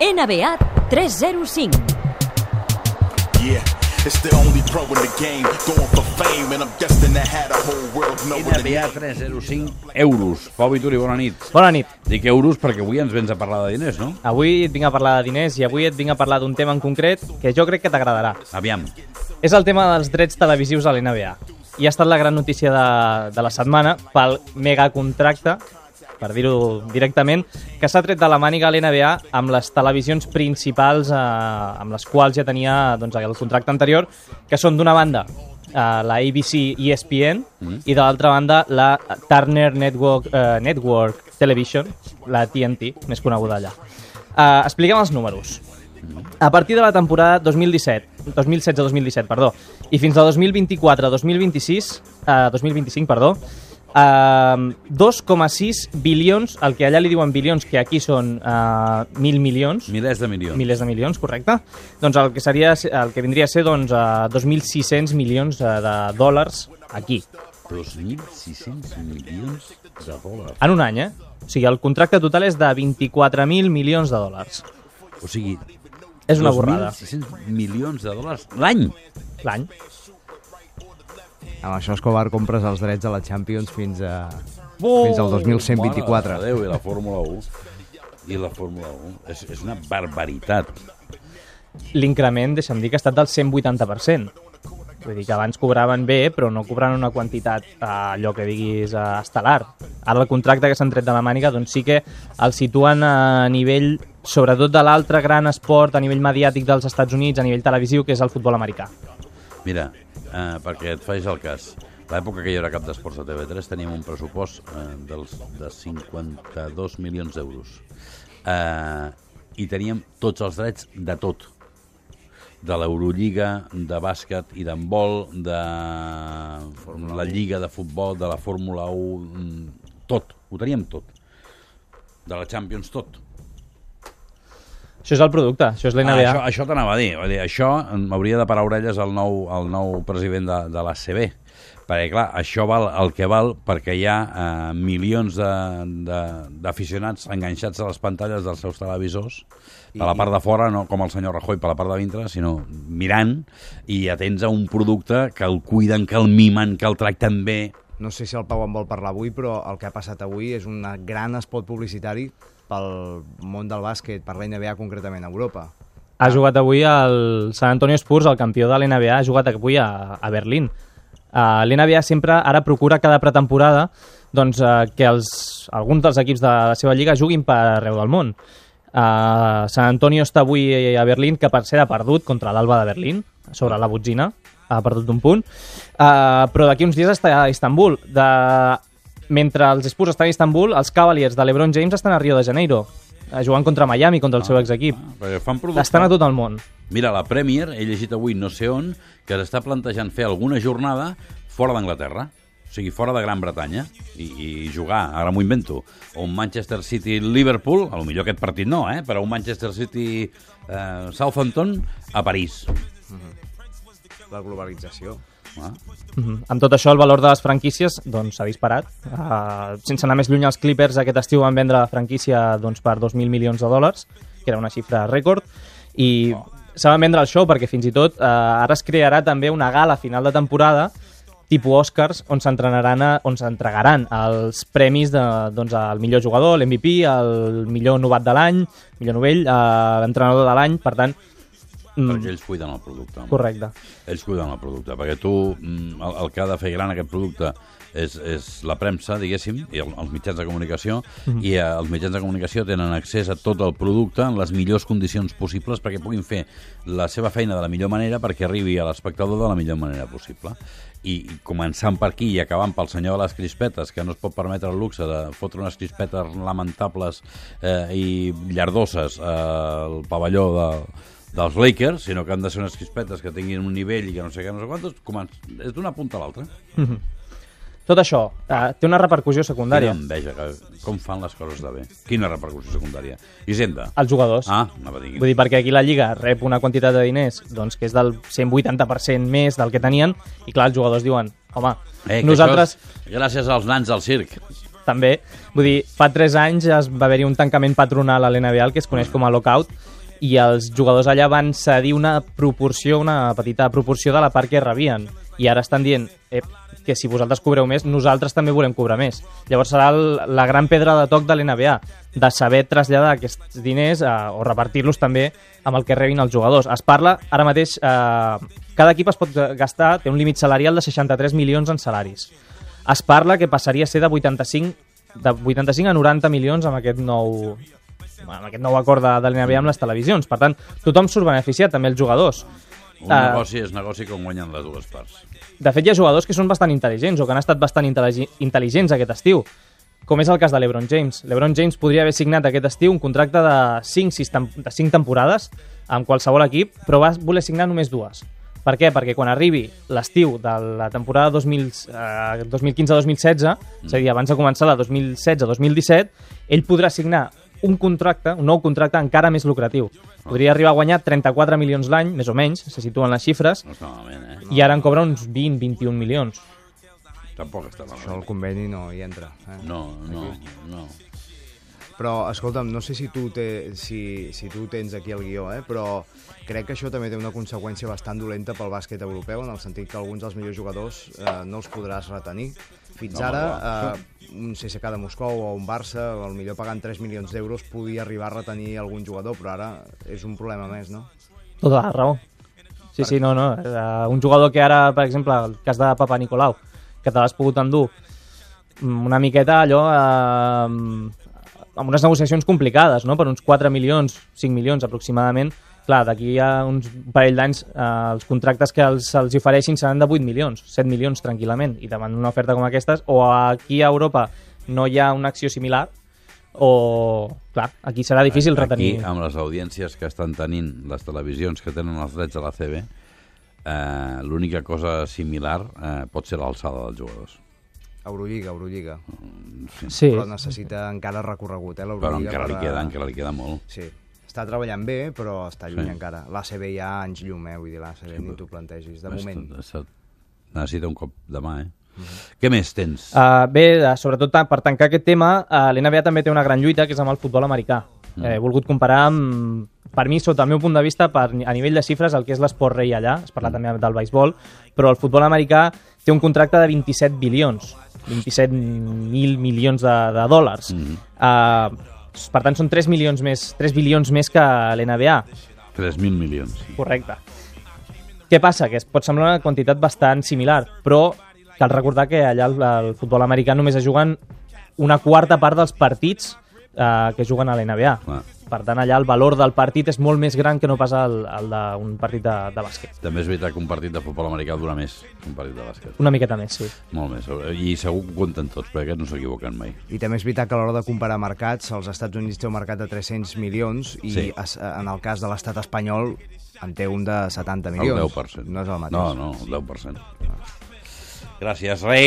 NBA 305. Yeah, it's the only pro in the game going for fame, and I'm destined to have the whole world know what it NBA 305 euros. Pau Vituri, bona nit. Bona nit. Dic euros perquè avui ens vens a parlar de diners, no? Avui et vinc a parlar de diners i avui et vinc a parlar d'un tema en concret que jo crec que t'agradarà. Aviam. És el tema dels drets televisius a l'NBA. I ha estat la gran notícia de, de la setmana pel megacontracte, per dir-ho directament, que s'ha tret de la màniga a l'NBA amb les televisions principals eh, amb les quals ja tenia doncs, el contracte anterior, que són d'una banda eh, la ABC ESPN mm. i de l'altra banda la Turner Network, eh, Network Television, la TNT, més coneguda allà. Eh, expliquem els números. A partir de la temporada 2017, 2016-2017, perdó, i fins a 2024-2026, eh, 2025, perdó, eh, 2,6 bilions, el que allà li diuen bilions, que aquí són eh, mil milions, Milers de milions. milers de milions, correcte? Doncs el que, seria, el que vindria a ser doncs, eh, 2.600 milions eh, de dòlars aquí, 2.600 milions de dòlars. en un any, eh? O sigui, el contracte total és de 24.000 milions de dòlars. O sigui, És una borrada. 2.600 milions de dòlars l'any. L'any. Amb això, Escobar, compres els drets de la Champions fins a... Oh, Fins al 2124. Mare de Déu, i la Fórmula 1. I la Fórmula 1. És, és una barbaritat. L'increment, deixa'm dir, que ha estat del 180%. Vull dir que abans cobraven bé, però no cobraven una quantitat eh, allò que diguis eh, estel·lar. Ara el contracte que s'han tret de la màniga doncs sí que el situen a nivell, sobretot de l'altre gran esport a nivell mediàtic dels Estats Units, a nivell televisiu, que és el futbol americà. Mira, eh, perquè et faig el cas. L'època que jo era cap d'esports a TV3 teníem un pressupost eh, dels, de 52 milions d'euros. Eh, I teníem tots els drets de tot. De l'Eurolliga, de bàsquet i d'handbol, de la Lliga de futbol, de la Fórmula 1, mm, tot. Ho teníem tot. De la Champions, tot. Això és el producte, això és l'NBA. Ah, això això t'anava a dir. Vull dir. Això m'hauria de parar orelles al nou, al nou president de, de l'ACB. Perquè, clar, això val el que val perquè hi ha eh, milions de- de- d'aficionats enganxats a les pantalles dels seus televisors, per la part de fora, no com el senyor Rajoy per la part de dintre, sinó mirant i atents a un producte que el cuiden, que el mimen, que el tracten bé. No sé si el Pau en vol parlar avui, però el que ha passat avui és un gran spot publicitari pel món del bàsquet, per la NBA concretament a Europa. Ha jugat avui el San Antonio Spurs, el campió de l'NBA, ha jugat avui a, a Berlín. Uh, L'NBA sempre ara procura cada pretemporada doncs, uh, que els, alguns dels equips de la seva lliga juguin per arreu del món. Uh, San Antonio està avui a Berlín, que per ser ha perdut contra l'Alba de Berlín, sobre la botzina, ha perdut un punt. Uh, però d'aquí uns dies està a Istanbul. De... Mentre els Spurs estan a Istanbul, els Cavaliers de l'Ebron James estan a Rio de Janeiro, uh, jugant contra Miami, contra el seu exequip. Ah, fan producte. Estan a tot el món. Mira, la Premier, he llegit avui no sé on, que s'està plantejant fer alguna jornada fora d'Anglaterra, o sigui, fora de Gran Bretanya, i, i jugar, ara m'ho invento, o un Manchester City-Liverpool, a lo millor aquest partit no, eh? però un Manchester City-Southampton a París. La globalització. Mm -hmm. Amb tot això, el valor de les franquícies doncs, s'ha disparat. Uh, sense anar més lluny, els Clippers aquest estiu van vendre la franquícia doncs, per 2.000 milions de dòlars, que era una xifra rècord, i oh. se van vendre el show perquè fins i tot uh, ara es crearà també una gala final de temporada tipus Oscars, on s'entrenaran on s'entregaran els premis de, doncs, al millor jugador, l'MVP, el millor novat de l'any, millor novell, uh, l'entrenador de l'any, per tant... mm, Perquè ells cuiden el producte. home. Correcte. Ells cuiden el producte, perquè tu, mm, el, el que ha de fer gran aquest producte és, és la premsa, diguéssim, i el, els mitjans de comunicació, i eh, els mitjans de comunicació tenen accés a tot el producte en les millors condicions possibles perquè puguin fer la seva feina de la millor manera perquè arribi a l'espectador de la millor manera possible. I, i començant per aquí i acabant pel senyor de les crispetes, que no es pot permetre el luxe de fotre unes crispetes lamentables eh, i llardoses al pavelló de, dels Lakers, sinó que han de ser unes crispetes que tinguin un nivell i que no sé què, no sé quantos, és d'una punta a l'altra. Tot això uh, té una repercussió Quina secundària. enveja, que, com fan les coses de bé. Quina repercussió secundària. Hisenda. Els jugadors. Ah, anava a dir. Vull dir, perquè aquí la Lliga rep una quantitat de diners doncs, que és del 180% més del que tenien, i clar, els jugadors diuen, home, Eh, nosaltres... és Gràcies als nans del circ. també. Vull dir, fa 3 anys es va haver-hi un tancament patronal a l'NBA, que es coneix com a lockout, i els jugadors allà van cedir una proporció, una petita proporció de la part que rebien. I ara estan dient eh, que si vosaltres cobreu més, nosaltres també volem cobrar més. Llavors serà el, la gran pedra de toc de l'NBA, de saber traslladar aquests diners eh, o repartir-los també amb el que rebin els jugadors. Es parla, ara mateix, eh, cada equip es pot gastar, té un límit salarial de 63 milions en salaris. Es parla que passaria a ser de 85, de 85 a 90 milions amb aquest nou, amb aquest nou acord de, de l'NBA amb les televisions. Per tant, tothom surt beneficiat, també els jugadors. Un Ah. negoci és negoci com guanyen les dues parts. De fet, hi ha jugadors que són bastant intel·ligents o que han estat bastant intel·ligents aquest estiu, com és el cas de l'Ebron James. L'Ebron James podria haver signat aquest estiu un contracte de 5, 6 tem de 5 temporades amb qualsevol equip, però va voler signar només dues. Per què? Perquè quan arribi l'estiu de la temporada 2000, eh, 2015-2016, és a dir, abans de començar la 2016-2017, ell podrà signar un contracte, un nou contracte encara més lucratiu. Podria arribar a guanyar 34 milions l'any, més o menys, se situen les xifres, No està malament, eh? i ara en cobra uns 20-21 milions. Tampoc està Això malament. el conveni no hi entra. Eh? No, no, no. Però, escolta'm, no sé si tu, té, si, si tu tens aquí el guió, eh? però crec que això també té una conseqüència bastant dolenta pel bàsquet europeu, en el sentit que alguns dels millors jugadors eh, no els podràs retenir. Fins ara, eh, un CSKA de Moscou o un Barça, el millor pagant 3 milions d'euros, podia arribar a retenir algun jugador, però ara és un problema més, no? Tota la raó. Sí, sí, no, no. Uh, un jugador que ara, per exemple, el cas de Papa Nicolau, que te l'has pogut endur mm, una miqueta allò eh, amb unes negociacions complicades, no? per uns 4 milions, 5 milions aproximadament. Clar, d'aquí a uns parell d'anys eh, els contractes que els, els ofereixin seran de 8 milions, 7 milions tranquil·lament, i davant una oferta com aquestes, o aquí a Europa no hi ha una acció similar, o, clar, aquí serà difícil retenir... Aquí, amb les audiències que estan tenint les televisions que tenen els drets de la CB, eh, l'única cosa similar eh, pot ser l'alçada dels jugadors. Eurolliga, Eurolliga. Sí, Però necessita encara recorregut, eh, Però l'Eurolliga. encara li per queda, encara li queda molt. Sí, està treballant bé, però està lluny Sí. encara. L'ACB hi ha anys llum, eh? Vull dir, l'ACB ni t'ho plantegis, de moment. Està- Necessita un cop de mà, eh? Què més tens? Uh, bé, sobretot ta- per tancar aquest tema, uh, l'NBA també té una gran lluita, que és amb el futbol americà. Mm. He volgut comparar amb, per mi, sota el meu punt de vista, per, a nivell de xifres, el que és l'esport rei allà, es parla mm. també del béisbol, però el futbol americà té un contracte de 27 bilions, 27.000 milions de, de dòlars. Mm. Uh, per tant, són 3, milions més, 3 bilions més que l'NBA. 3.000 milions. Correcte. Què passa? Que es pot semblar una quantitat bastant similar, però cal recordar que allà el, el futbol americà només es juguen una quarta part dels partits eh, que juguen a l'NBA. Clar. Per tant, allà el valor del partit és molt més gran que no pas el, el d'un partit de, de bàsquet. També és veritat que un partit de futbol americà dura més que un partit de bàsquet. Una miqueta més, sí. Molt més. I segur que compten tots, perquè aquests no s'equivoquen mai. I també és veritat que a l'hora de comparar mercats, els Estats Units té un mercat de 300 milions i Sí. es, en el cas de l'estat espanyol en té un de 70 El milions. 10%. No és el mateix. No, no, el 10%. Gràcies, rei.